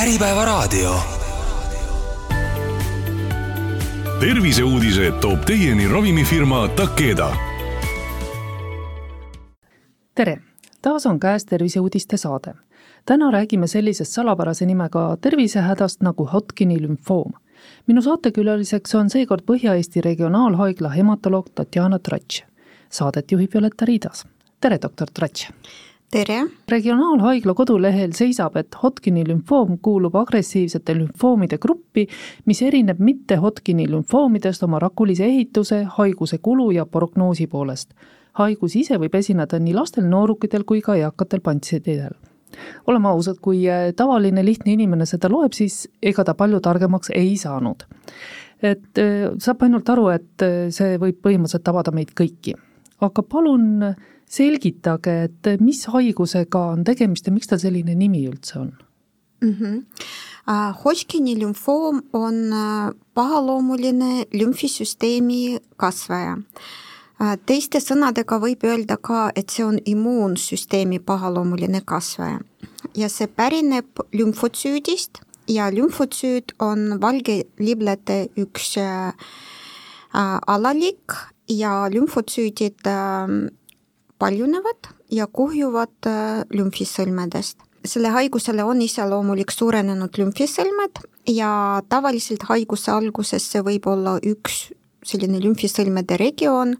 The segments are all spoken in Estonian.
Äripäevaraadio. terviseuudised toob teieni ravimifirma Takeda. tere, taas on käes terviseuudiste saade. täna räägime sellisest salapärase nimega tervisehädast nagu Hodgkini lümfoom. minu saatekülaliseks on seekord Põhja-Eesti Regionaalhaigla hematoloog Tatjana Tratš. Saadet juhib Violetta Riidas. tere, doktor Tratš tere! regionaalhaigla kodulehel seisab, et Hodgkini lümfoom kuulub agressiivsete lümfoomide gruppi, mis erineb mitte Hodgkini lümfoomidest oma rakulise ehituse, haiguse kulu ja prognoosi poolest. haigus ise võib esineda nii lastel, noorukitel kui ka eakatel patsientidel. oleme ausad, kui eh, tavaline lihtne inimene seda loeb, siis ega ta palju targemaks ei saanud. et eh, saab ainult aru, et eh, see võib põhimõtteliselt tabada meid kõiki. aga palun selgitage, et mis haigusega on tegemist ja miks tal selline nimi üldse on mm? -hmm. Hodgkini lümfoom on pahaloomuline lümfisüsteemi kasvaja. Teiste sõnadega võib öelda ka, et see on immuunsüsteemi pahaloomuline kasvaja ja see pärineb lümfotsüüdist ja lümfotsüüd on valgeliblede üks äh, alalik ja lümfotsüüdid paljunevad ja kuhjuvad äh, lümfisõlmedest. selle haigusele on iseloomulik suurenenud lümfisõlmed ja tavaliselt haiguse alguses see võib olla üks selline lümfisõlmede regioon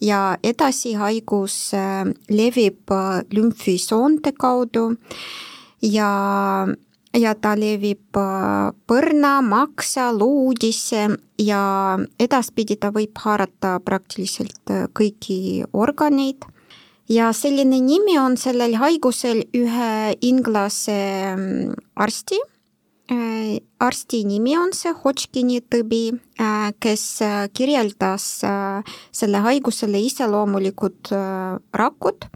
ja edasi haigus äh, levib äh, lümfisoonte kaudu ja ja ta levib põrna, maksa, luudisse ja edaspidi ta võib haarata praktiliselt kõiki organeid ja selline nimi on sellel haigusel ühe inglase mm, arsti, äh, arsti nimi on see Hodgkini tõbi, äh, kes äh, kirjeldas selle haigusele iseloomulikud rakud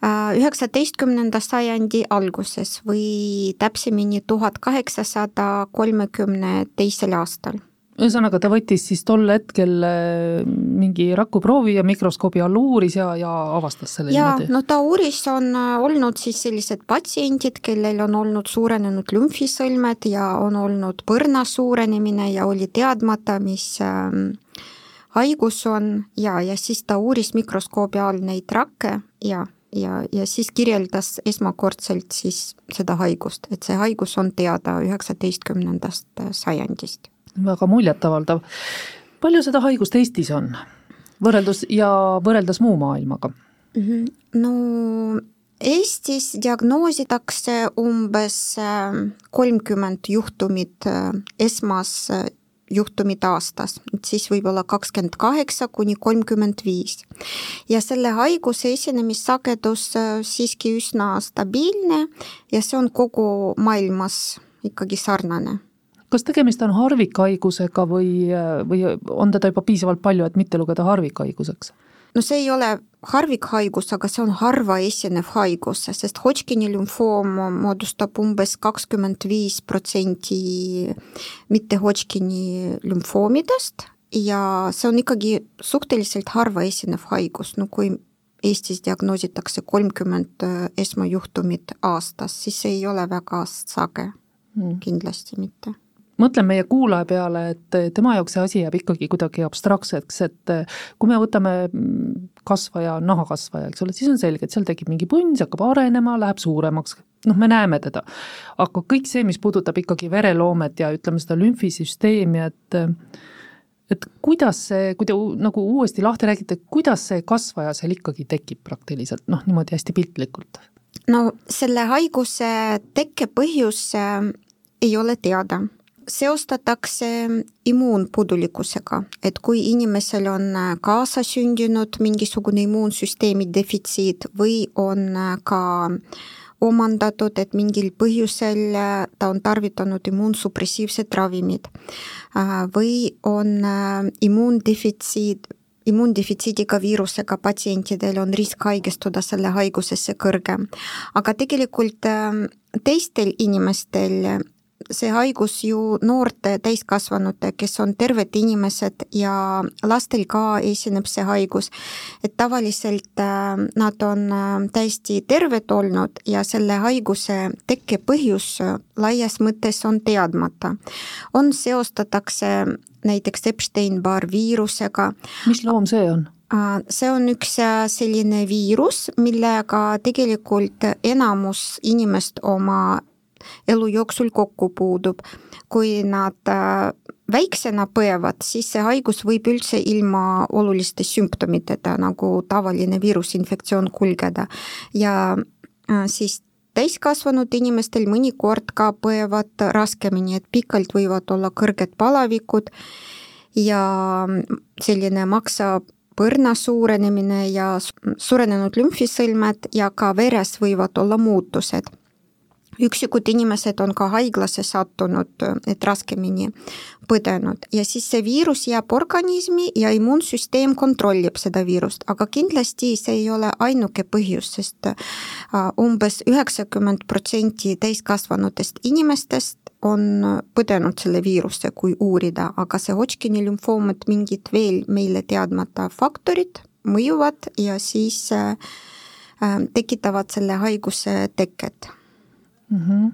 üheksateistkümnenda sajandi alguses või täpsemini tuhat kaheksasada kolmekümne teisel aastal ühesõnaga, ta võttis siis tol hetkel äh, mingi rakuproovi ja mikroskoobi all uuris ja, ja avastas selle ja, niimoodi? no ta uuris, on äh, olnud siis sellised patsiendid, kellel on olnud suurenenud lümfisõlmed ja on olnud põrna suurenemine ja oli teadmata, mis äh, haigus on ja, ja siis ta uuris mikroskoobi all neid rakke ja ja, ja siis kirjeldas esmakordselt siis seda haigust, et see haigus on teada üheksateistkümnendast äh, sajandist väga muljetavaldav. palju seda haigust Eestis on võrreldus ja võrreldes muu maailmaga mm? -hmm. no Eestis diagnoositakse umbes äh, kolmkümmend juhtumit äh, esmas äh, aastas, et siis võib-olla kakskümmend kaheksa kuni kolmkümmend viis. ja selle haiguse esinemissagedus siiski üsna stabiilne ja see on kogu maailmas ikkagi sarnane kas tegemist on harvikhaigusega või, või on teda juba piisavalt palju, et mitte lugeda harvikhaiguseks? no see ei ole harvikhaigus, aga see on harva esinev haigus, sest Hodgkini lümfoom moodustab umbes kakskümmend viis protsenti mitte Hodgkini lümfoomidest ja see on ikkagi suhteliselt harva esinev haigus, no kui Eestis diagnoositakse kolmkümmend esmajuhtumit aastas, siis see ei ole väga sage mm., kindlasti mitte mõtlen meie kuulaja peale, et tema jaoks see asi jääb ikkagi kuidagi abstraktseks, et kui me võtame kasvaja, nahakasvaja, eks ole, siis on selge, et seal tekib mingi punn, see hakkab arenema, läheb suuremaks, noh, me näeme teda. aga kõik see, mis puudutab ikkagi vereloomet ja ütleme, seda lümfisüsteemi, et et kuidas see, kui te nagu uuesti lahti räägite, kuidas see kasvaja seal ikkagi tekib praktiliselt, noh, niimoodi hästi piltlikult? no selle haiguse tekkepõhjus äh, ei ole teada seostatakse immuunpuudulikkusega, et kui inimesel on äh, kaasasündinud mingisugune immuunsüsteemi defitsiit või on äh, ka omandatud, et mingil põhjusel äh, ta on tarvitanud immuunsupressiivsed ravimid või on immuundefitsiit, immuundefitsiidiga viirusega patsientidel on risk haigestuda selle haigusesse kõrgem. aga tegelikult teistel inimestel see haigus ju noorte täiskasvanute, kes on terved inimesed ja lastel ka esineb see haigus. et tavaliselt äh, nad on äh, täiesti terved olnud ja selle haiguse tekke põhjus laias mõttes on teadmata. on, seostatakse näiteks Epstein-Barr viirusega. mis loom see on? see on üks selline viirus, millega tegelikult enamus inimest oma elu jooksul kokku puudub. kui nad äh, väiksena põevad, siis see haigus võib üldse ilma oluliste sümptomiteta, nagu tavaline viirusinfektsioon kulgeda ja äh, siis täiskasvanud inimestel mõnikord ka põevad raskemini, et pikalt võivad olla kõrged palavikud ja selline maksa põrna suurenemine ja suurenenud lümfisõlmed ja ka veres võivad olla muutused üksikud inimesed on ka haiglasse sattunud, et raskemini põdenud. Ja siis see viirus jääb organismi ja immuunsüsteem kontrollib seda viirust, aga kindlasti see ei ole ainuke põhjus, sest äh, umbes üheksakümmend protsenti täiskasvanutest inimestest on põdenud selle viiruse, kui uurida, aga see Hodgkini lümfoom, et mingid veel meile teadmata faktorid mõjuvad ja siis äh, äh, tekitavad selle haiguse teket mm. -hmm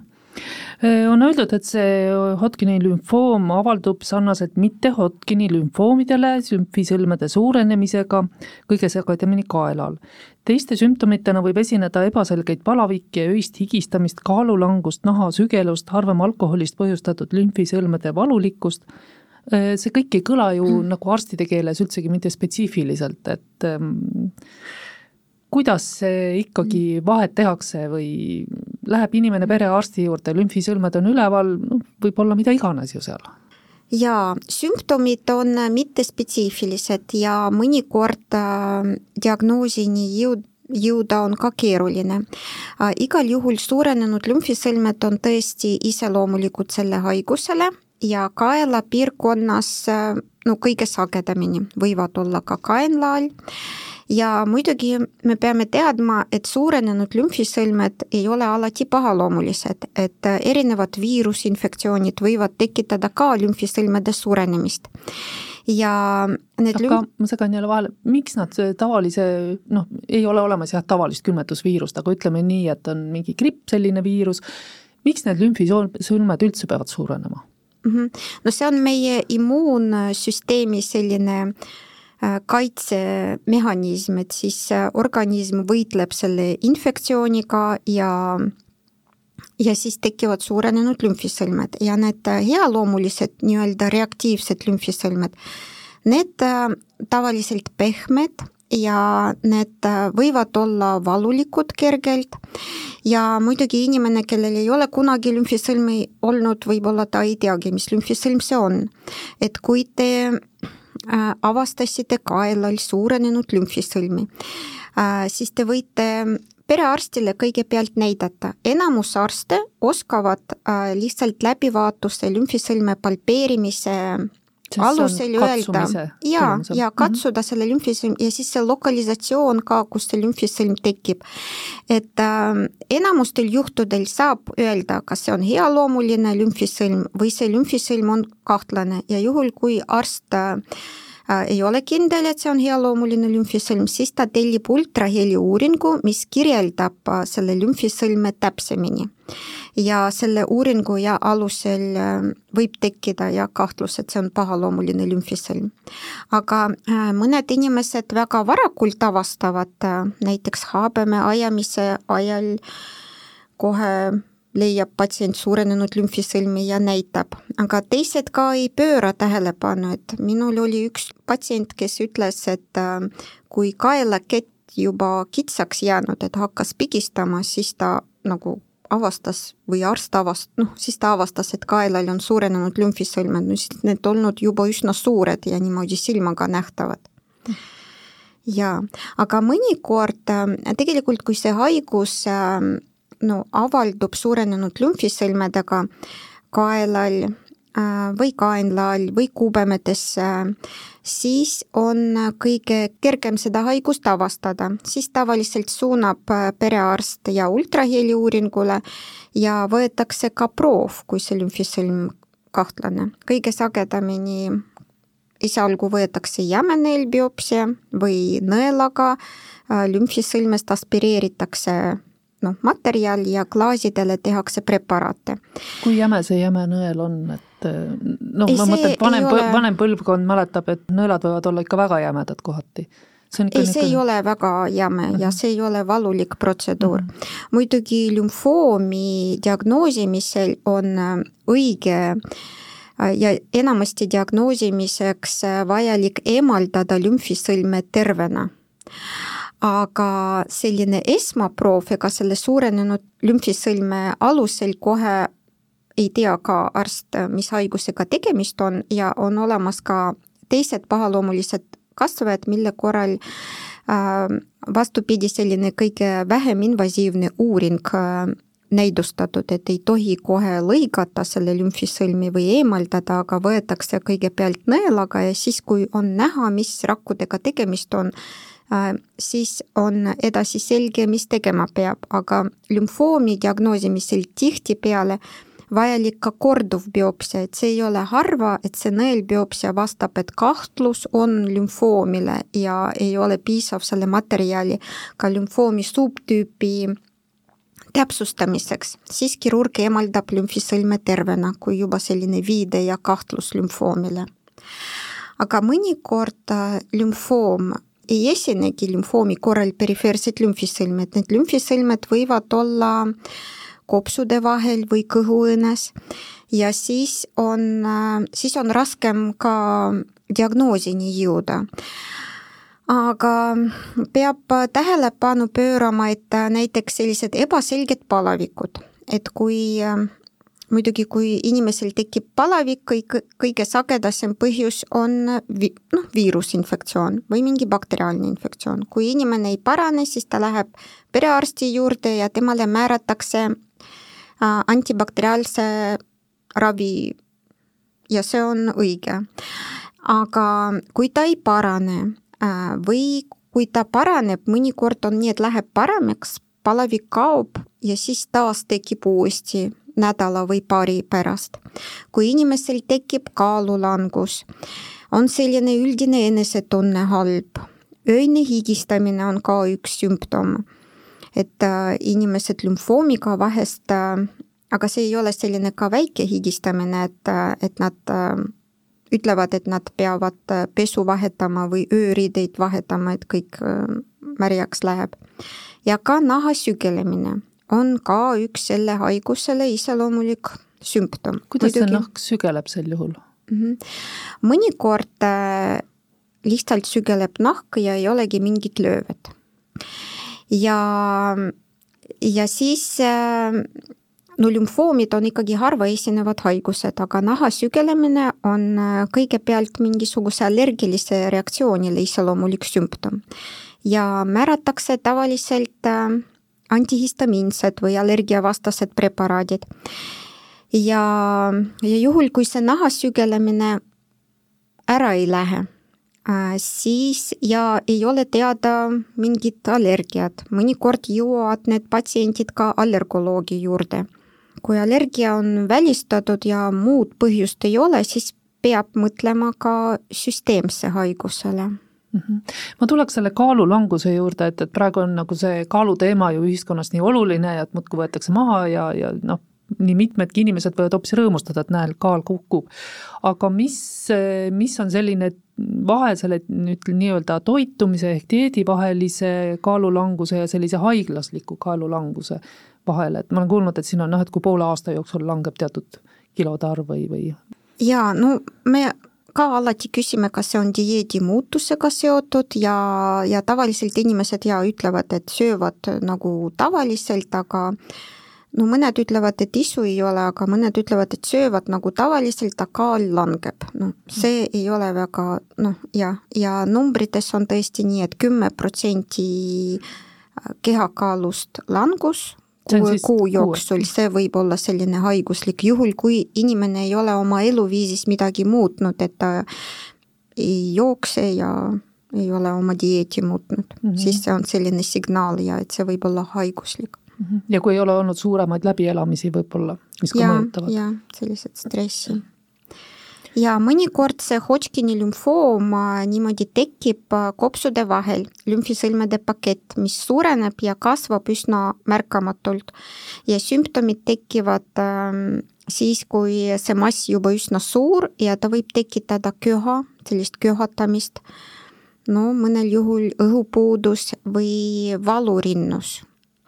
on öeldud, et see Hodgkini lümfoom avaldub sarnaselt mitte Hodgkini lümfoomidele sümfisõlmede suurenemisega kõige sagedamini kaelal. teiste sümptomitena võib esineda ebaselgeid palavikke ja öist higistamist, kaalulangust, nahasügelust, harvem alkoholist põhjustatud lümfisõlmede valulikkust, see kõik ei kõla ju mm. nagu arstide keeles üldsegi mitte spetsiifiliselt, et kuidas see ikkagi vahet tehakse või läheb inimene perearsti juurde, lümfisõlmed on üleval, noh, võib olla mida iganes ju seal jaa, sümptomid on mittespetsiifilised ja mõnikord äh, diagnoosini jõud-, jõuda on ka keeruline. Äh, igal juhul suurenenud lümfisõlmed on tõesti iseloomulikud selle haigusele ja kaelapiirkonnas äh, no kõige sagedamini võivad olla ka kaenla all ja muidugi me peame teadma, et suurenenud lümfisõlmed ei ole alati pahaloomulised, et erinevad viirusinfektsioonid võivad tekitada ka lümfisõlmede suurenemist ja need aga lüm... ma segan jälle vahele, miks nad tavalise, noh, ei ole olemas jah, tavalist külmetusviirust, aga ütleme nii, et on mingi gripp, selline viirus, miks need lümfisõlmed üldse peavad suurenema? -hmm. no see on meie immuunsüsteemi selline äh, Äh, kaitsemehhanism, et siis äh, organism võitleb selle infektsiooniga ja ja siis tekivad suurenenud lümfisõlmed ja need äh, healoomulised nii-öelda reaktiivsed lümfisõlmed, need tavaliselt pehmed ja need võivad olla valulikud kergelt ja muidugi inimene, kellel ei ole kunagi lümfisõlmi olnud, võib-olla ta ei teagi, mis lümfisõlm see on. et kui te Äh, avastasite kaelal suurenenud lümfisõlmi, äh, siis te võite perearstile kõigepealt näidata, enamus arste oskavad äh, lihtsalt läbivaatuse lümfisõlme palpeerimise alusel öelda ja, ja mhm. katsuda mm -hmm. selle lümfisõlm ja siis see lokalisatsioon ka, kus see lümfisõlm tekib. et äh, enamustel juhtudel saab öelda, kas see on healoomuline lümfisõlm või see lümfisõlm on kahtlane ja juhul, kui arst äh, Äh, ei ole kindel, et see on healoomuline lümfisõlm, siis ta tellib ultraheli uuringu, mis kirjeldab äh, selle lümfisõlme täpsemini. ja selle uuringu ja alusel äh, võib tekkida jah kahtlus, et see on pahaloomuline lümfisõlm. aga mõned inimesed väga varakult avastavad, näiteks habeme ajamise ajal kohe leiab patsient suurenenud lümfisõlmi ja näitab, aga teised ka ei pööra tähelepanu, et minul oli üks patsient, kes ütles, et äh, kui kaelakett juba kitsaks jäänud, et hakkas pigistama, siis ta nagu avastas või arst avast-, noh, siis ta avastas, et kaelal on suurenenud lümfisõlmed, no siis need olnud juba üsna suured ja niimoodi silmaga nähtavad. Jaa, aga mõnikord äh, tegelikult, kui see haigus äh, no avaldub suurenenud lümfisõlmedega kaelal, või kaenla all või kubemetesse, siis on kõige kergem seda haigust avastada, siis tavaliselt suunab perearst ja ultraheliuuringule ja võetakse ka proov, kui see lümfisõlm kahtlane. kõige sagedamini esialgu võetakse jämeneelbiopsia või nõelaga lümfisõlmest aspireeritakse noh, materjal ja klaasidele tehakse preparaate. kui jäme see jäme nõel on, et noh, ma mõtlen, et vanem ole..., vanem põlvkond mäletab, et nõelad võivad olla ikka väga jämedad kohati ei, see ei ole väga jäme ja see ei ole valulik protseduur mm. -hmm. muidugi lümfoomi diagnoosimisel on äh, õige äh, ja enamasti diagnoosimiseks äh, vajalik eemaldada lümfisõlme tervena aga selline esmaproov, ega selle suurenenud lümfisõlme alusel kohe ei tea ka arst, mis haigusega tegemist on. Ja on olemas ka teised pahaloomulised kasvajad, mille korral äh, vastupidi, selline kõige vähem invasiivne uuring äh, näidustatud, et ei tohi kohe lõigata selle lümfisõlmi või eemaldada, aga võetakse kõigepealt nõelaga ja siis, kui on näha, mis rakkudega tegemist on, siis on edasi selge, mis tegema peab, aga lümfoomi diagnoosimisel tihtipeale vajalik ka korduv biopsia, et see ei ole harva, et see nõelbiopsia vastab, et kahtlus on lümfoomile ja ei ole piisav selle materjali ka lümfoomi subtüüpi täpsustamiseks, siis kirurg eemaldab lümfisõlme tervena, kui juba selline viide ja kahtlus lümfoomile. aga mõnikord äh, lümfoom ei esinegi lümfoomi korral perifeersed lümfisõlmed, need lümfisõlmed võivad olla kopsude vahel või kõhuõõnes. Ja siis on, siis on raskem ka diagnoosini jõuda. aga peab tähelepanu pöörama, et näiteks sellised ebaselged palavikud, et kui muidugi, kui inimesel tekib palavik, kõik, kõige sagedasem põhjus on vi-, noh, viirusinfektsioon või mingi bakteriaalne infektsioon. kui inimene ei parane, siis ta läheb perearsti juurde ja temale määratakse äh, antibakteriaalse ravi ja see on õige. aga kui ta ei parane äh, või kui ta paraneb, mõnikord on nii, et läheb paremaks, palavik kaob ja siis taas tekib uuesti nädala või paari pärast. kui inimesel tekib kaalulangus, on selline üldine enesetunne halb, öine higistamine on ka üks sümptom, et äh, inimesed lümfoomiga vahest äh, aga see ei ole selline ka väike higistamine, et, äh, et nad ütlevad, et nad peavad pesu vahetama või ööriideid vahetama, et kõik märjaks läheb. ja ka naha sügelemine on ka üks selle haigusele iseloomulik sümptom. kuidas Muidugi... see nahk sügeleb sel juhul mm? -hmm. mõnikord äh, lihtsalt sügeleb nahk ja ei olegi mingit löövet. ja, ja siis äh, no lümfoomid on ikkagi harva esinevad haigused, aga naha sügelemine on äh, kõigepealt mingisuguse allergilise reaktsioonile iseloomulik sümptom. ja määratakse tavaliselt antihistamiinsed või allergiavastased preparaadid. ja, ja juhul, kui see naha sügelemine ära ei lähe, äh, siis ja ei ole teada mingit allergiat, mõnikord jõuavad need patsiendid ka allergoloogi juurde. kui allergia on välistatud ja muud põhjust ei ole, siis peab mõtlema ka süsteemse haigusele. Ma tuleks selle kaalulanguse juurde, et, et praegu on nagu see kaaluteema ju ühiskonnas nii oluline ja et muudkui võetakse maha ja, ja noh, nii mitmedki inimesed võivad hoopis rõõmustada, et näe, kaal kukub. aga mis, mis on selline vahe selle nüüd nii-öelda toitumise ehk dieedivahelise kaalulanguse ja sellise haiglasliku kaalulanguse vahel, et ma olen kuulnud, et siin on noh, et kui poole aasta jooksul langeb teatud kilode arv või, või jaa, no me ka alati küsime, kas see on dieedi muutusega seotud ja, ja tavaliselt inimesed ja ütlevad, et söövad nagu tavaliselt, aga no mõned ütlevad, et isu ei ole, aga mõned ütlevad, et söövad nagu tavaliselt, aga kaal langeb. noh, see ei ole väga noh, jah, ja numbrites on tõesti nii et, et kümme protsenti kehakaalust langus kuue kuu jooksul, see võib olla selline haiguslik, juhul kui inimene ei ole oma eluviisis midagi muutnud, et ta ei jookse ja ei ole oma dieeti muutnud mm, -hmm. siis see on selline signaal ja et see võib olla haiguslik mm. -hmm. ja kui ei ole olnud suuremaid läbielamisi võib-olla, mis ka mõjutavad. jah, sellised stressi ja mõnikord see Hodgkini lümfoom niimoodi tekib äh, kopsude vahel, lümfisõlmede pakett, mis suureneb ja kasvab üsna märkamatult. ja sümptomid tekivad ähm, siis, kui see mass juba üsna suur ja ta võib tekitada köha, sellist köhatamist, no mõnel juhul õhupuudus või valurinnus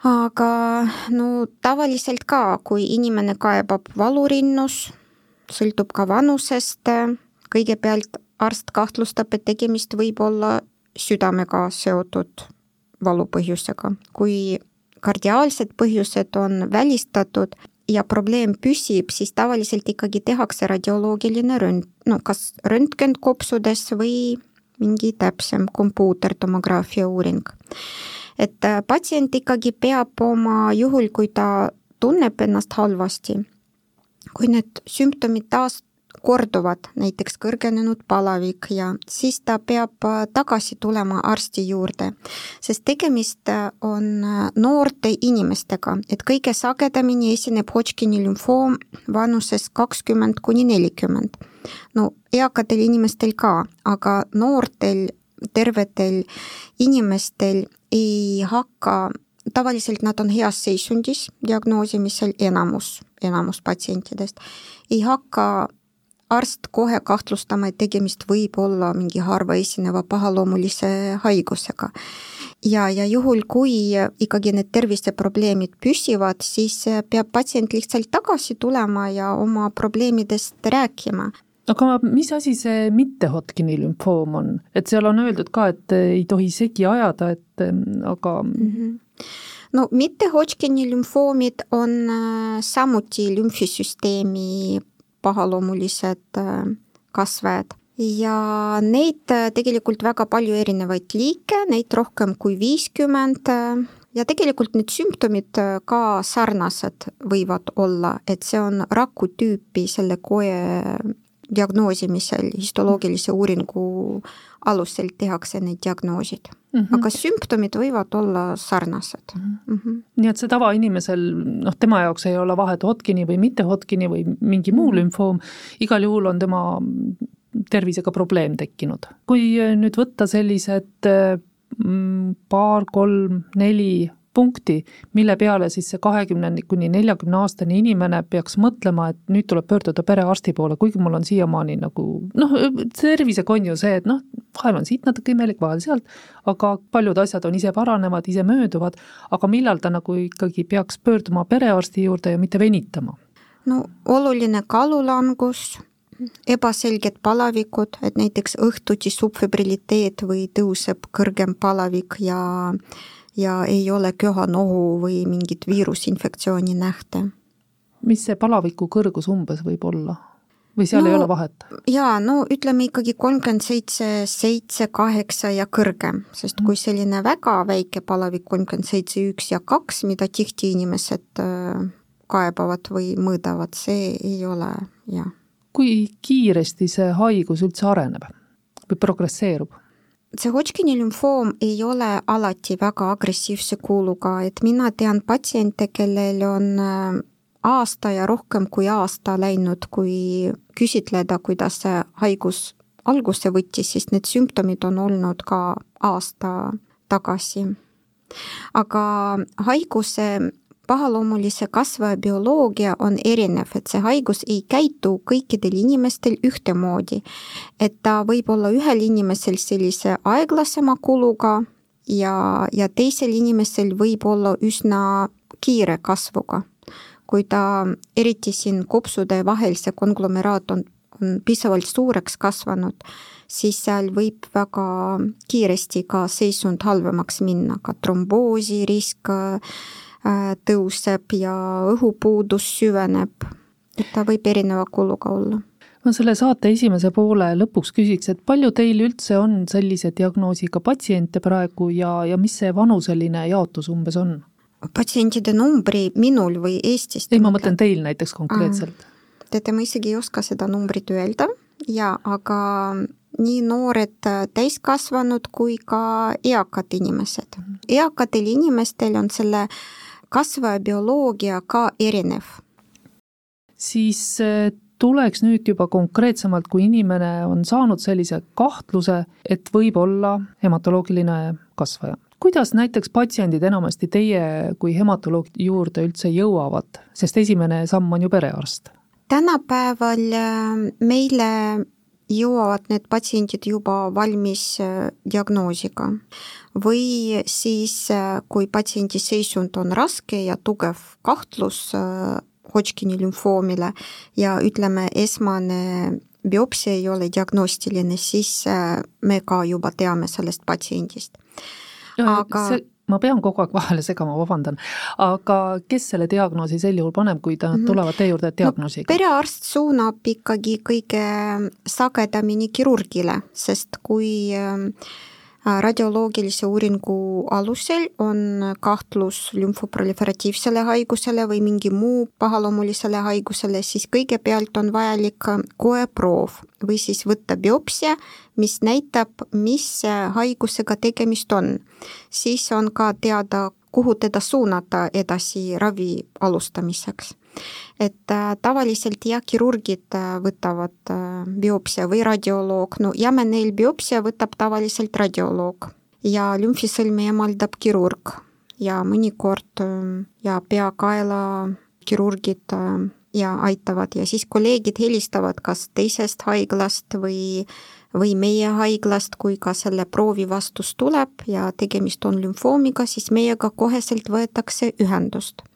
aga no tavaliselt ka, kui inimene kaebab valurinnus, sõltub ka vanusest, kõigepealt arst kahtlustab, et tegemist võib olla südamega seotud valupõhjusega. kui kardiaalsed põhjused on välistatud ja probleem püsib, siis tavaliselt ikkagi tehakse radioloogiline rönt-, no kas röntgen kopsudes või mingi täpsem kompuutertomograafia uuring. et patsient ikkagi peab oma, juhul kui ta tunneb ennast halvasti kui need sümptomid taas korduvad, näiteks kõrgenenud palavik ja siis ta peab äh, tagasi tulema arsti juurde, sest tegemist äh, on äh, noorte inimestega, et kõige sagedamini esineb Hodgkini lümfoom vanuses kakskümmend kuni nelikümmend. no eakatel inimestel ka, aga noortel tervetel inimestel ei hakka tavaliselt nad on heas seisundis diagnoosimisel, enamus, enamus patsientidest, ei hakka arst kohe kahtlustama, et tegemist võib olla mingi harva esineva pahaloomulise haigusega. ja, ja juhul, kui ikkagi need terviseprobleemid püsivad, siis peab patsient lihtsalt tagasi tulema ja oma probleemidest rääkima aga mis asi see mitte Hodgkini lümfoom on, et seal on öeldud ka, et ei tohi segi ajada, et aga mm. -hmm no mitte Hodgkini lümfoomid on samuti lümfisüsteemi pahaloomulised kasvajad ja neid tegelikult väga palju erinevaid liike, neid rohkem kui viiskümmend ja tegelikult need sümptomid ka sarnased võivad olla, et see on raku tüüpi selle koe diagnoosimisel histoloogilise uuringu alusel tehakse need diagnoosid mm. -hmm. aga sümptomid võivad olla sarnased mm. -hmm. nii et see tavainimesel, noh, tema jaoks ei ole vahet Hodgkini või mitte Hodgkini või mingi muu mhm. lümfoom, igal juhul on tema tervisega probleem tekkinud. kui nüüd võtta sellised mm, paar, kolm, neli punkti, mille peale siis see kahekümne kuni neljakümne aastane inimene peaks mõtlema, et nüüd tuleb pöörduda perearsti poole, kuigi mul on siiamaani nagu noh, tervisega on ju see, et noh, vahel on siit natuke imelik, vahel sealt, aga paljud asjad on ise paranevad, ise mööduvad, aga millal ta nagu ikkagi peaks pöörduma perearsti juurde ja mitte venitama? no oluline kaalulangus, ebaselged palavikud, et näiteks õhtuti subfibriliteet või tõuseb kõrgem palavik ja ja ei ole köha-nohu või mingit viirusinfektsiooni nähte. mis see palaviku kõrgus umbes võib olla? või seal no, ei ole vahet? jaa, no ütleme ikkagi kolmkümmend seitse, seitse, kaheksa ja kõrgem, sest kui mm. selline väga väike palavik, kolmkümmend seitse, üks ja kaks, mida tihti inimesed äh, kaebavad või mõõdavad, see ei ole, jah. kui kiiresti see haigus üldse areneb või progresseerub? See Hodgkini lümfoom ei ole alati väga agressiivse kuuluga, et mina tean patsiente, kellel on äh, aasta ja rohkem kui aasta läinud, kui küsitleda, kuidas see haigus alguse võttis, siis need sümptomid on olnud ka aasta tagasi. aga haiguse pahaloomulise kasvaja bioloogia on erinev, et see haigus ei käitu kõikidel inimestel ühtemoodi. et ta võib olla ühel inimesel sellise aeglasema kuluga ja, ja teisel inimesel võib olla üsna kiire kasvuga. kui ta, eriti siin kopsude vahel, see konglomeraat on, on piisavalt suureks kasvanud, siis seal võib väga kiiresti ka seisund halvemaks minna, ka tromboosi risk, tõuseb ja õhupuudus süveneb, et ta võib erineva kuluga olla ma selle saate esimese poole lõpuks küsiks, et palju teil üldse on sellise diagnoosiga patsiente praegu ja, ja mis see vanuseline jaotus umbes on? patsientide numbri minul või Eestis? ei, ma mõtlen teil näiteks konkreetselt. teate, ma isegi ei oska seda numbrit öelda ja aga nii noored täiskasvanud kui ka eakad inimesed. eakatel inimestel on selle kasvajabioloogia ka erinev. siis eh, tuleks nüüd juba konkreetsemalt, kui inimene on saanud sellise kahtluse, et võib olla hematoloogiline kasvaja kuidas näiteks patsiendid enamasti teie kui hematoloogi juurde üldse jõuavad, sest esimene samm on ju perearst? tänapäeval äh, meile jõuavad need patsiendid juba valmis äh, diagnoosiga. Või siis, äh, kui patsiendi seisund on raske ja tugev kahtlus Hodgkini lümfoomile ja ütleme, esmane biopsia ei ole diagnostiline, siis me ka juba teame sellest patsiendist. Aga see, ma pean kogu aeg vahele segama, vabandan, aga kes selle diagnoosi sel juhul paneb, kui nad mm -hmm. tulevad teie juurde diagnoosiga no,? perearst suunab ikkagi kõige sagedamini kirurgile, sest kui äh, radioloogilise uuringu alusel on kahtlus lümfoproliferatiivsele haigusele või mingi muu pahaloomulisele haigusele, siis kõigepealt on vajalik koeproov või siis võtta biopsia, mis näitab, mis haigusega tegemist on. siis on ka teada, kuhu teda suunata edasi ravi alustamiseks et äh, tavaliselt jah, kirurgid äh, võtavad äh, biopsia või radioloog, no jämeneil biopsia võtab tavaliselt radioloog ja lümfisõlme emaldab kirurg ja mõnikord ja pea-kaela kirurgid ja aitavad ja siis kolleegid helistavad kas teisest haiglast või või meie haiglast, kui ka selle proovi vastus tuleb ja tegemist on lümfoomiga, siis meiega koheselt võetakse ühendust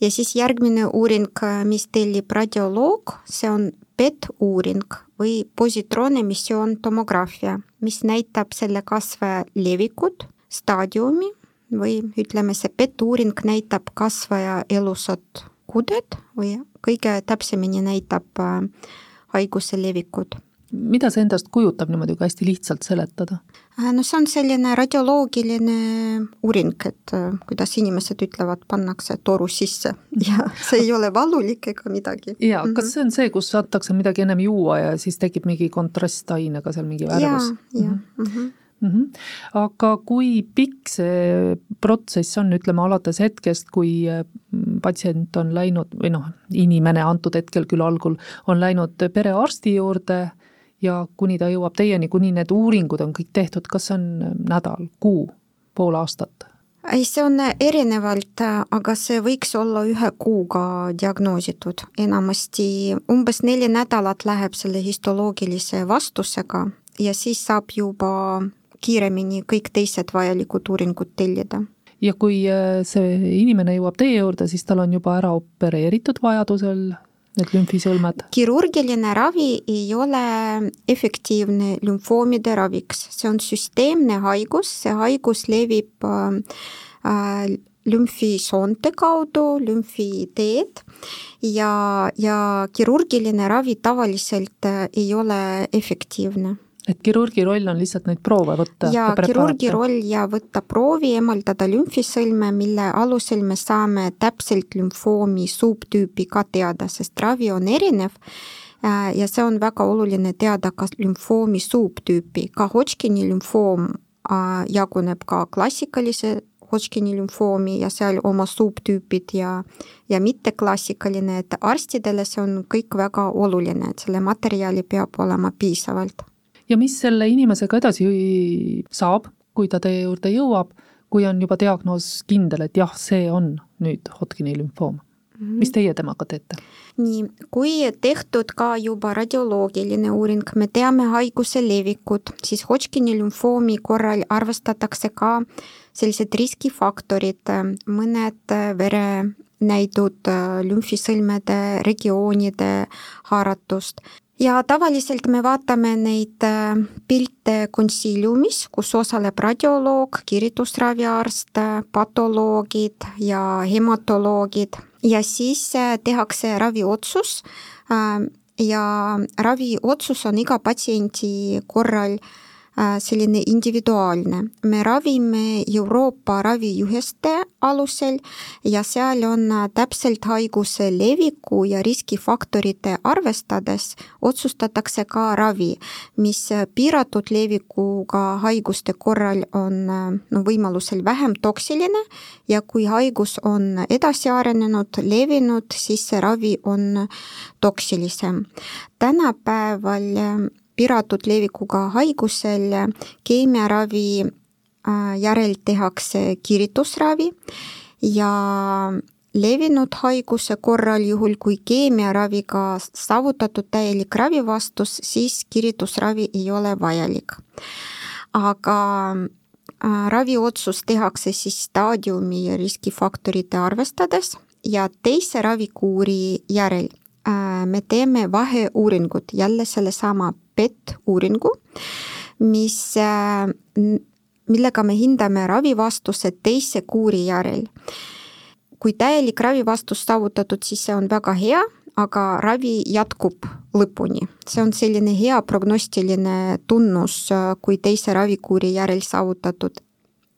ja siis järgmine uuring, mis tellib radioloog, see on PET-uuring või positroonemissioontomograafia, mis näitab selle kasvaja levikut, staadiumi või ütleme, see PET-uuring näitab kasvaja elusat kudet või kõige täpsemini näitab äh, haiguse levikut mida see endast kujutab niimoodi, kui hästi lihtsalt seletada? No see on selline radioloogiline uuring, et äh, kuidas inimesed ütlevad, pannakse toru sisse ja see ei ole valulik ega midagi. jaa, kas mhm. see on see, kus antakse midagi ennem juua ja siis tekib mingi kontrastainega seal mingi värvus? jaa, jah mm -hmm. Mm -hmm. aga kui pikk see protsess on, ütleme alates hetkest, kui äh, patsient on läinud või noh, inimene antud hetkel küll algul on läinud perearsti juurde ja kuni ta jõuab teieni, kuni need uuringud on kõik tehtud, kas see on nädal, kuu, pool aastat? ei, see on erinevalt, aga see võiks olla ühe kuuga diagnoositud. enamasti umbes neli nädalat läheb selle histoloogilise vastusega ja siis saab juba kiiremini kõik teised vajalikud uuringud tellida ja kui äh, see inimene jõuab teie juurde, siis tal on juba ära opereeritud vajadusel need lümfisõlmed? kirurgiline ravi ei ole efektiivne lümfoomide raviks, see on süsteemne haigus, see haigus levib äh, äh, lümfisoonte kaudu, lümfiteed. Ja, ja kirurgiline ravi tavaliselt äh, ei ole efektiivne et kirurgi roll on lihtsalt neid proove võtta? jaa, kirurgi roll ja võtta proovi, emaldada lümfisõlme, mille alusel me saame täpselt lümfoomi subtüüpi ka teada, sest ravi on erinev. Äh, ja see on väga oluline teada ka lümfoomi subtüüpi, ka Hodgkini lümfoom äh, jaguneb ka klassikalise Hodgkini lümfoomi ja seal oma subtüübid ja, ja mitteklassikaline, et arstidele see on kõik väga oluline, et selle materjali peab olema piisavalt ja mis selle inimesega edasi saab, kui ta teie juurde jõuab, kui on juba diagnoos kindel, et jah, see on nüüd Hodgkini lümfoom? Mhm. mis teie temaga teete? nii, kui tehtud ka juba radioloogiline uuring, me teame haiguse levikut, siis Hodgkini lümfoomi korral arvestatakse ka sellised riskifaktorid, mõned verenäidud, lümfisõlmede regioonide haaratust ja tavaliselt me vaatame neid äh, pilte konsiiliumis, kus osaleb radioloog, kiiritusraviarst, patoloogid ja hematoloogid. Ja siis äh, tehakse raviotsus äh, ja raviotsus on iga patsiendi korral Äh, selline individuaalne. me ravime Euroopa ravijuhiste alusel ja seal on täpselt haiguse leviku ja riskifaktorite arvestades otsustatakse ka ravi, mis piiratud levikuga haiguste korral on no võimalusel vähem toksiline ja kui haigus on edasi arenenud, levinud, siis see ravi on toksilisem. tänapäeval piiratud levikuga haigusel keemiaravi äh, järel tehakse kiiritusravi ja levinud haiguse korral, juhul kui keemiaraviga saavutatud täielik ravivastus, siis kiiritusravi ei ole vajalik. aga äh, raviotsus tehakse siis staadiumi riskifaktorite arvestades ja teise ravikuuri järel äh, me teeme vaheuuringut jälle sellesama PET-uuringu, mis, äh, millega me hindame ravivastuse teise kuuri järel. kui täielik ravivastus saavutatud, siis see on väga hea, aga ravi jätkub lõpuni. see on selline hea prognostiline tunnus, äh, kui teise ravikuuri järel saavutatud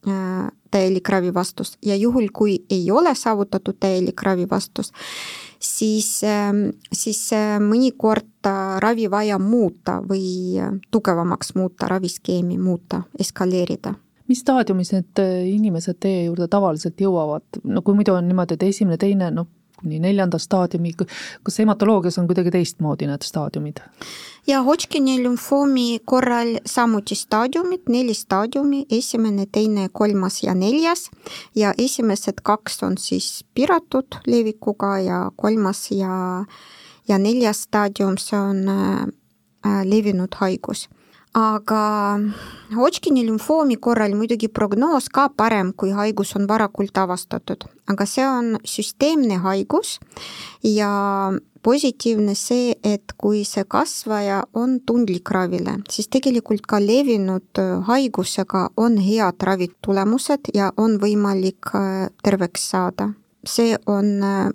äh, täielik ravivastus ja juhul, kui ei ole saavutatud täielik ravivastus, siis, ähm, siis äh, mõnikord ravi vaja muuta või äh, tugevamaks muuta, raviskeemi muuta, eskaleerida. Mis staadiumis need äh, inimesed teie juurde tavaliselt jõuavad, no kui muidu on niimoodi, et esimene, teine, noh, kuni neljanda staadiumi, kas hematoloogias on kuidagi teistmoodi need staadiumid? ja Hodgkini lümfoomi korral samuti staadiumid, neli staadiumi, esimene, teine, kolmas ja neljas ja esimesed kaks on siis piiratud levikuga ja kolmas ja ja neljas staadium, see on äh, levinud haigus aga Hodgkini lümfoomi korral muidugi prognoos ka parem, kui haigus on varakult avastatud, aga see on süsteemne haigus ja positiivne see, et kui see kasvaja on tundlik ravile, siis tegelikult ka levinud haigusega on head ravitulemused ja on võimalik äh, terveks saada. see on äh,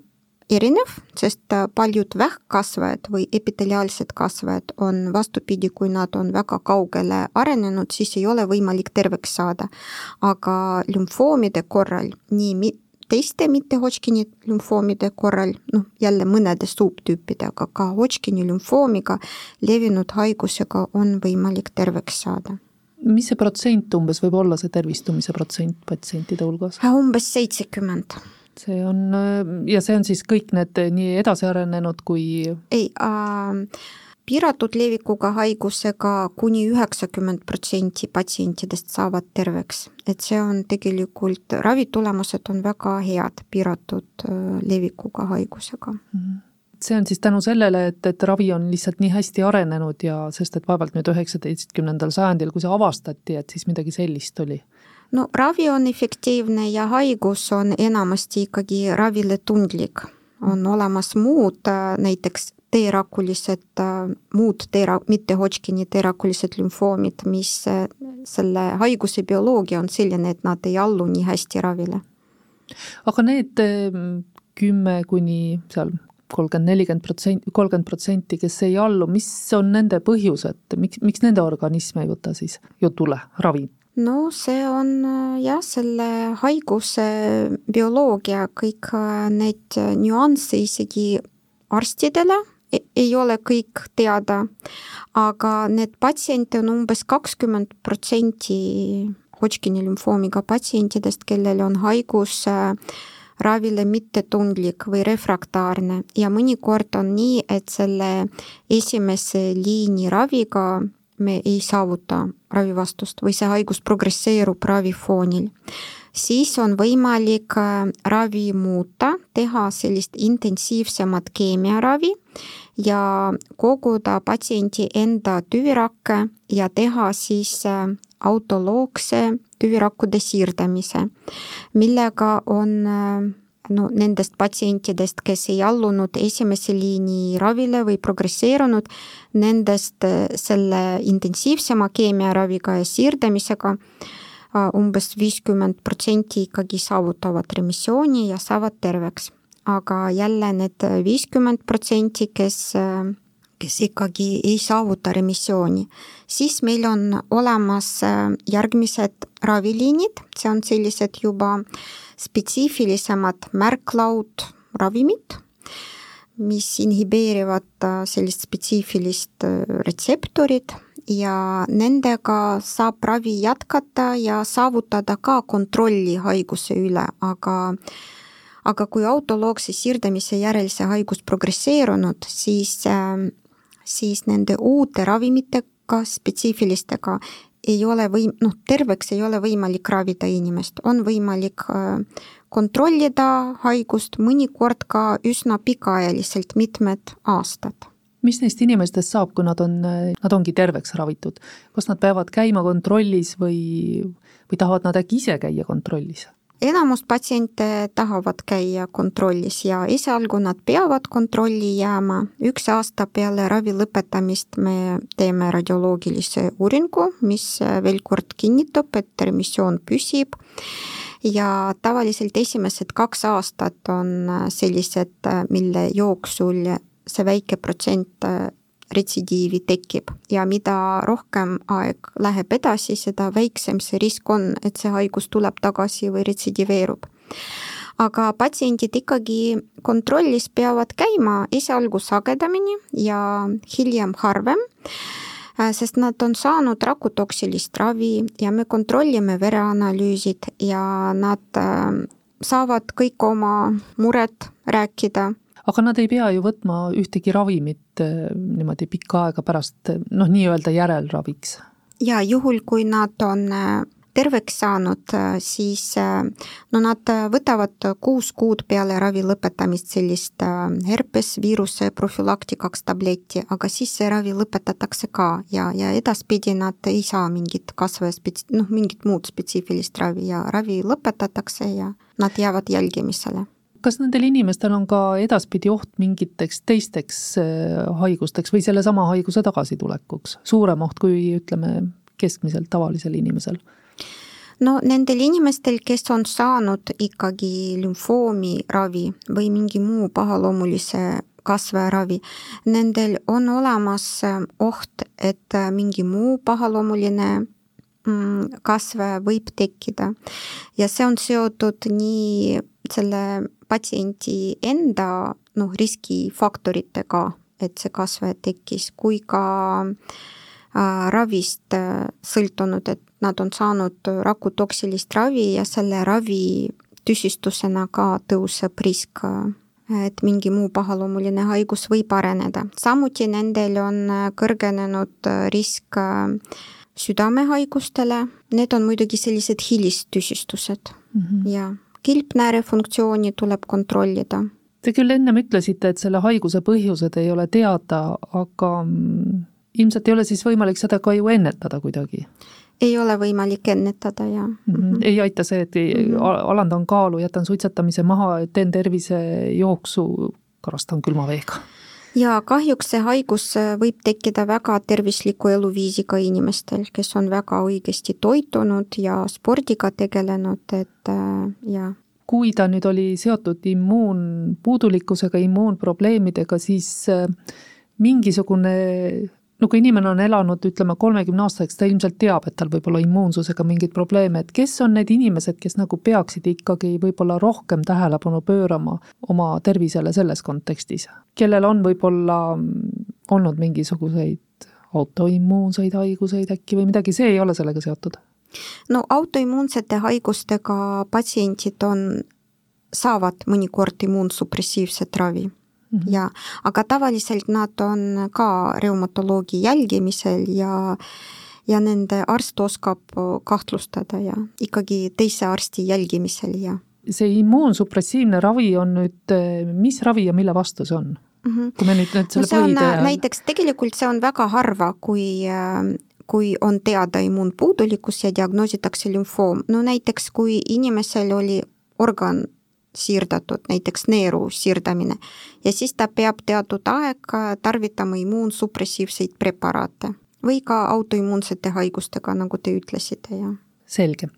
erinev, sest paljud vähkkasvajad või epiteliaalsed kasvajad on vastupidi, kui nad on väga kaugele arenenud, siis ei ole võimalik terveks saada. aga lümfoomide korral, nii teiste mitte Hodgkini lümfoomide korral, noh jälle mõnede subtüüpide, aga ka Hodgkini lümfoomiga levinud haigusega on võimalik terveks saada mis see protsent umbes võib olla, see tervistumise protsent patsientide hulgas? umbes seitsekümmend see on, ja see on siis kõik need nii edasiarenenud kui ei äh,, piiratud levikuga haigusega kuni üheksakümmend protsenti patsientidest saavad terveks. et see on tegelikult, ravitulemused on väga head piiratud levikuga haigusega mm. -hmm see on siis tänu sellele, et, et ravi on lihtsalt nii hästi arenenud ja sest et vaevalt nüüd üheksateistkümnendal sajandil, kui see avastati, et siis midagi sellist oli no ravi on efektiivne ja haigus on enamasti ikkagi ravile tundlik. on olemas muud näiteks T-rakulised, muud T-ra-, mitte Hodgkini T-rakulised lümfoomid, mis selle haiguse bioloogia on selline, et nad ei allu nii hästi ravile. aga need ehm, kümme kuni seal kolmkümmend, nelikümmend protsenti, kolmkümmend protsenti, kes ei allu, mis on nende põhjused, miks, miks nende organism ei võta siis jutule ravi? No see on äh, jah, selle haiguse bioloogia, kõik äh, need äh, nüansse isegi arstidele e-, ei ole kõik teada, aga need patsiente on umbes kakskümmend protsenti Hodgkini lümfoomiga patsientidest, kellel on haigus ravile mittetundlik või refraktaarne. Ja mõnikord on nii, et selle esimese liini raviga me ei saavuta ravivastust või see haigus progresseerub ravifoonil, siis on võimalik äh, ravi muuta, teha sellist intensiivsemat keemiaravi ja koguda patsiendi enda tüvirakke ja teha siis äh, autoloogse tüvirakkude siirdamise, millega on äh, no nendest patsientidest, kes ei allunud esimese liini ravile või progresseerunud, nendest äh, selle intensiivsema keemiaraviga ja siirdamisega umbes viiskümmend protsenti ikkagi saavutavad remissiooni ja saavad terveks. aga jälle need viiskümmend protsenti, kes, äh, kes ikkagi ei saavuta remissiooni, siis meil on olemas äh, järgmised raviliinid, see on sellised juba spetsiifilisemad märklaudravimid, mis inhibeerivad äh, sellist spetsiifilist äh, retseptorit ja nendega saab ravi jätkata ja saavutada ka kontrolli haiguse üle, aga aga kui autoloogse siirdamise järel see haigus progresseerunud, siis, siis nende uute ravimitega, spetsiifilistega ei ole võim-, noh, terveks ei ole võimalik ravida inimest, on võimalik äh, kontrollida haigust mõnikord ka üsna pikaajaliselt, mitmed aastad mis neist inimestest saab, kui nad on, nad ongi terveks ravitud? kas nad peavad käima kontrollis või, või tahavad nad äkki ise käia kontrollis? Enamus patsiente tahavad käia kontrollis ja esialgu nad peavad kontrolli jääma, üks aasta peale ravi lõpetamist me teeme radioloogilise uuringu, mis veel kord kinnitab, et remissioon püsib. Ja tavaliselt esimesed kaks aastat on sellised, mille jooksul see väike protsent retsidiivi tekib ja mida rohkem aeg läheb edasi, seda väiksem see risk on, et see haigus tuleb tagasi või retsidiveerub. aga patsiendid ikkagi kontrollis peavad käima esialgu sagedamini ja hiljem harvem, äh, sest nad on saanud rakutoksilist ravi ja me kontrollime vereanalüüsid ja nad äh, saavad kõik oma mured rääkida aga nad ei pea ju võtma ühtegi ravimit eh, niimoodi pikka aega pärast noh, nii-öelda järelraviks. ja juhul, kui nad on eh, terveks saanud, eh, siis no nad võtavad kuus kuud peale ravi lõpetamist sellist herpesviiruse profülaktikaks tabletti, aga siis see ravi lõpetatakse ka ja, ja edaspidi nad ei saa mingit kasvaja spets-, noh, mingit muud spetsiifilist ravi ja ravi lõpetatakse ja nad jäävad jälgimisele kas nendel inimestel on ka edaspidi oht mingiteks teisteks äh, haigusteks või sellesama haiguse tagasitulekuks, suurem oht kui ütleme, keskmiselt tavalisel inimesel? no nendel inimestel, kes on saanud ikkagi lümfoomi ravi või mingi muu pahaloomulise kasvajaravi, nendel on olemas äh, oht, et äh, mingi muu pahaloomuline mm, kasvaja võib tekkida ja see on seotud nii selle patsiendi enda noh, riskifaktoritega, et see kasvaja tekkis, kui ka äh, ravist äh, sõltunud, et nad on saanud rakutoksilist ravi ja selle ravi tüsistusena ka tõuseb risk äh, et mingi muu pahaloomuline haigus võib areneda. samuti nendel on kõrgenenud risk südamehaigustele, need on muidugi sellised hilistüsistused mm -hmm. ja kilpnääre funktsiooni tuleb kontrollida. Te küll ennem ütlesite, et selle haiguse põhjused ei ole teada, aga mm, ilmselt ei ole siis võimalik seda ka ju ennetada kuidagi? ei ole võimalik ennetada, jah mm. -hmm. ei aita see, et mm -hmm. alandan kaalu, jätan suitsetamise maha, teen tervisejooksu, karastan külma veega ja kahjuks see haigus äh, võib tekkida väga tervisliku eluviisiga inimestel, kes on väga õigesti toitunud ja spordiga tegelenud, et äh, ja. kui ta nüüd oli seotud immuunpuudulikkusega, immuunprobleemidega, siis äh, mingisugune no kui inimene on elanud, ütleme, kolmekümne aastaseks, ta ilmselt teab, et tal võib olla immuunsusega mingeid probleeme, et kes on need inimesed, kes nagu peaksid ikkagi võib-olla rohkem tähelepanu pöörama oma tervisele selles kontekstis, kellel on võib-olla olnud mingisuguseid autoimmuunseid haiguseid äkki või midagi, see ei ole sellega seotud? no autoimmuunsete haigustega patsiendid on, saavad mõnikord immuunsupressiivset ravi mm. -hmm. ja, aga tavaliselt nad on ka reumatoloogi jälgimisel ja ja nende arst oskab kahtlustada ja ikkagi teise arsti jälgimisel ja. see immuunsupressiivne ravi on nüüd, mis ravi ja mille vastu see on? Mm -hmm. kui me nüüd, nüüd selle no see on põhide... näiteks, tegelikult see on väga harva, kui kui on teada immuunpuudulikkus ja diagnoositakse lümfoom, no näiteks kui inimesel oli organ siirdatud, näiteks neeru siirdamine. ja siis ta peab teatud aeg tarvitama immuunsupressiivseid preparaate või ka autoimmuunsete haigustega, nagu te ütlesite, jah. selge.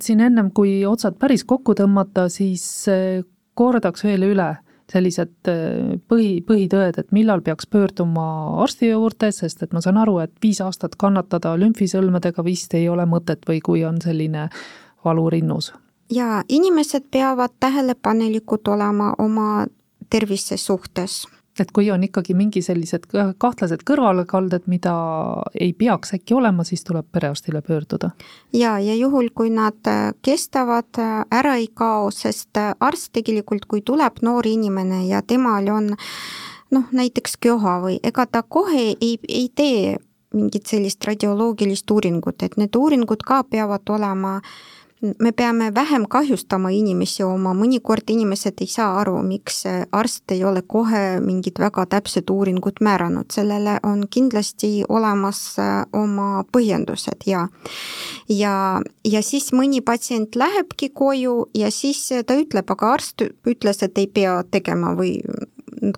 siin ennem, kui otsad päris kokku tõmmata, siis eh, kordaks veel üle sellised äh, põhi, põhitõed, et millal peaks pöörduma arsti juurde, sest et ma saan aru, et viis aastat kannatada lümfisõlmedega vist ei ole mõtet või kui on selline valu rinnus. Jaa, inimesed peavad tähelepanelikud olema oma tervise suhtes et kui on ikkagi mingi sellised kahtlased kõrvalekalded, mida ei peaks äkki olema, siis tuleb perearstile pöörduda. ja, ja juhul, kui nad äh, kestavad, äh, ära ei kao, sest äh, arst tegelikult, kui tuleb noor inimene ja temal on noh, näiteks köha või ega ta kohe ei, ei tee mingit sellist radioloogilist uuringut, et need uuringud ka peavad olema äh, me peame vähem kahjustama inimesi oma, mõnikord inimesed ei saa aru, miks arst ei ole kohe mingit väga täpset uuringut määranud, sellele on kindlasti olemas äh, oma põhjendused ja ja, ja siis mõni patsient lähebki koju ja siis ta ütleb, aga arst ütles, et ei pea tegema või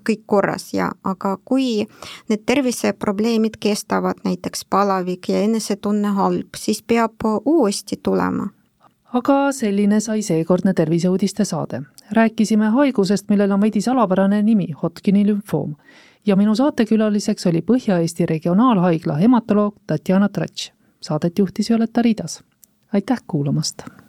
kõik korras ja, aga kui need terviseprobleemid kestavad, näiteks palavik ja enesetunne halb, siis peab uuesti tulema aga selline sai seekordne terviseuudiste saade. rääkisime haigusest, millel on veidi salapärane nimi, Hodgkini lümfoom. ja minu saatekülaliseks oli Põhja-Eesti Regionaalhaigla hematoloog Tatjana Tratš. Saadet juhtis Violeta Riidas. aitäh kuulamast!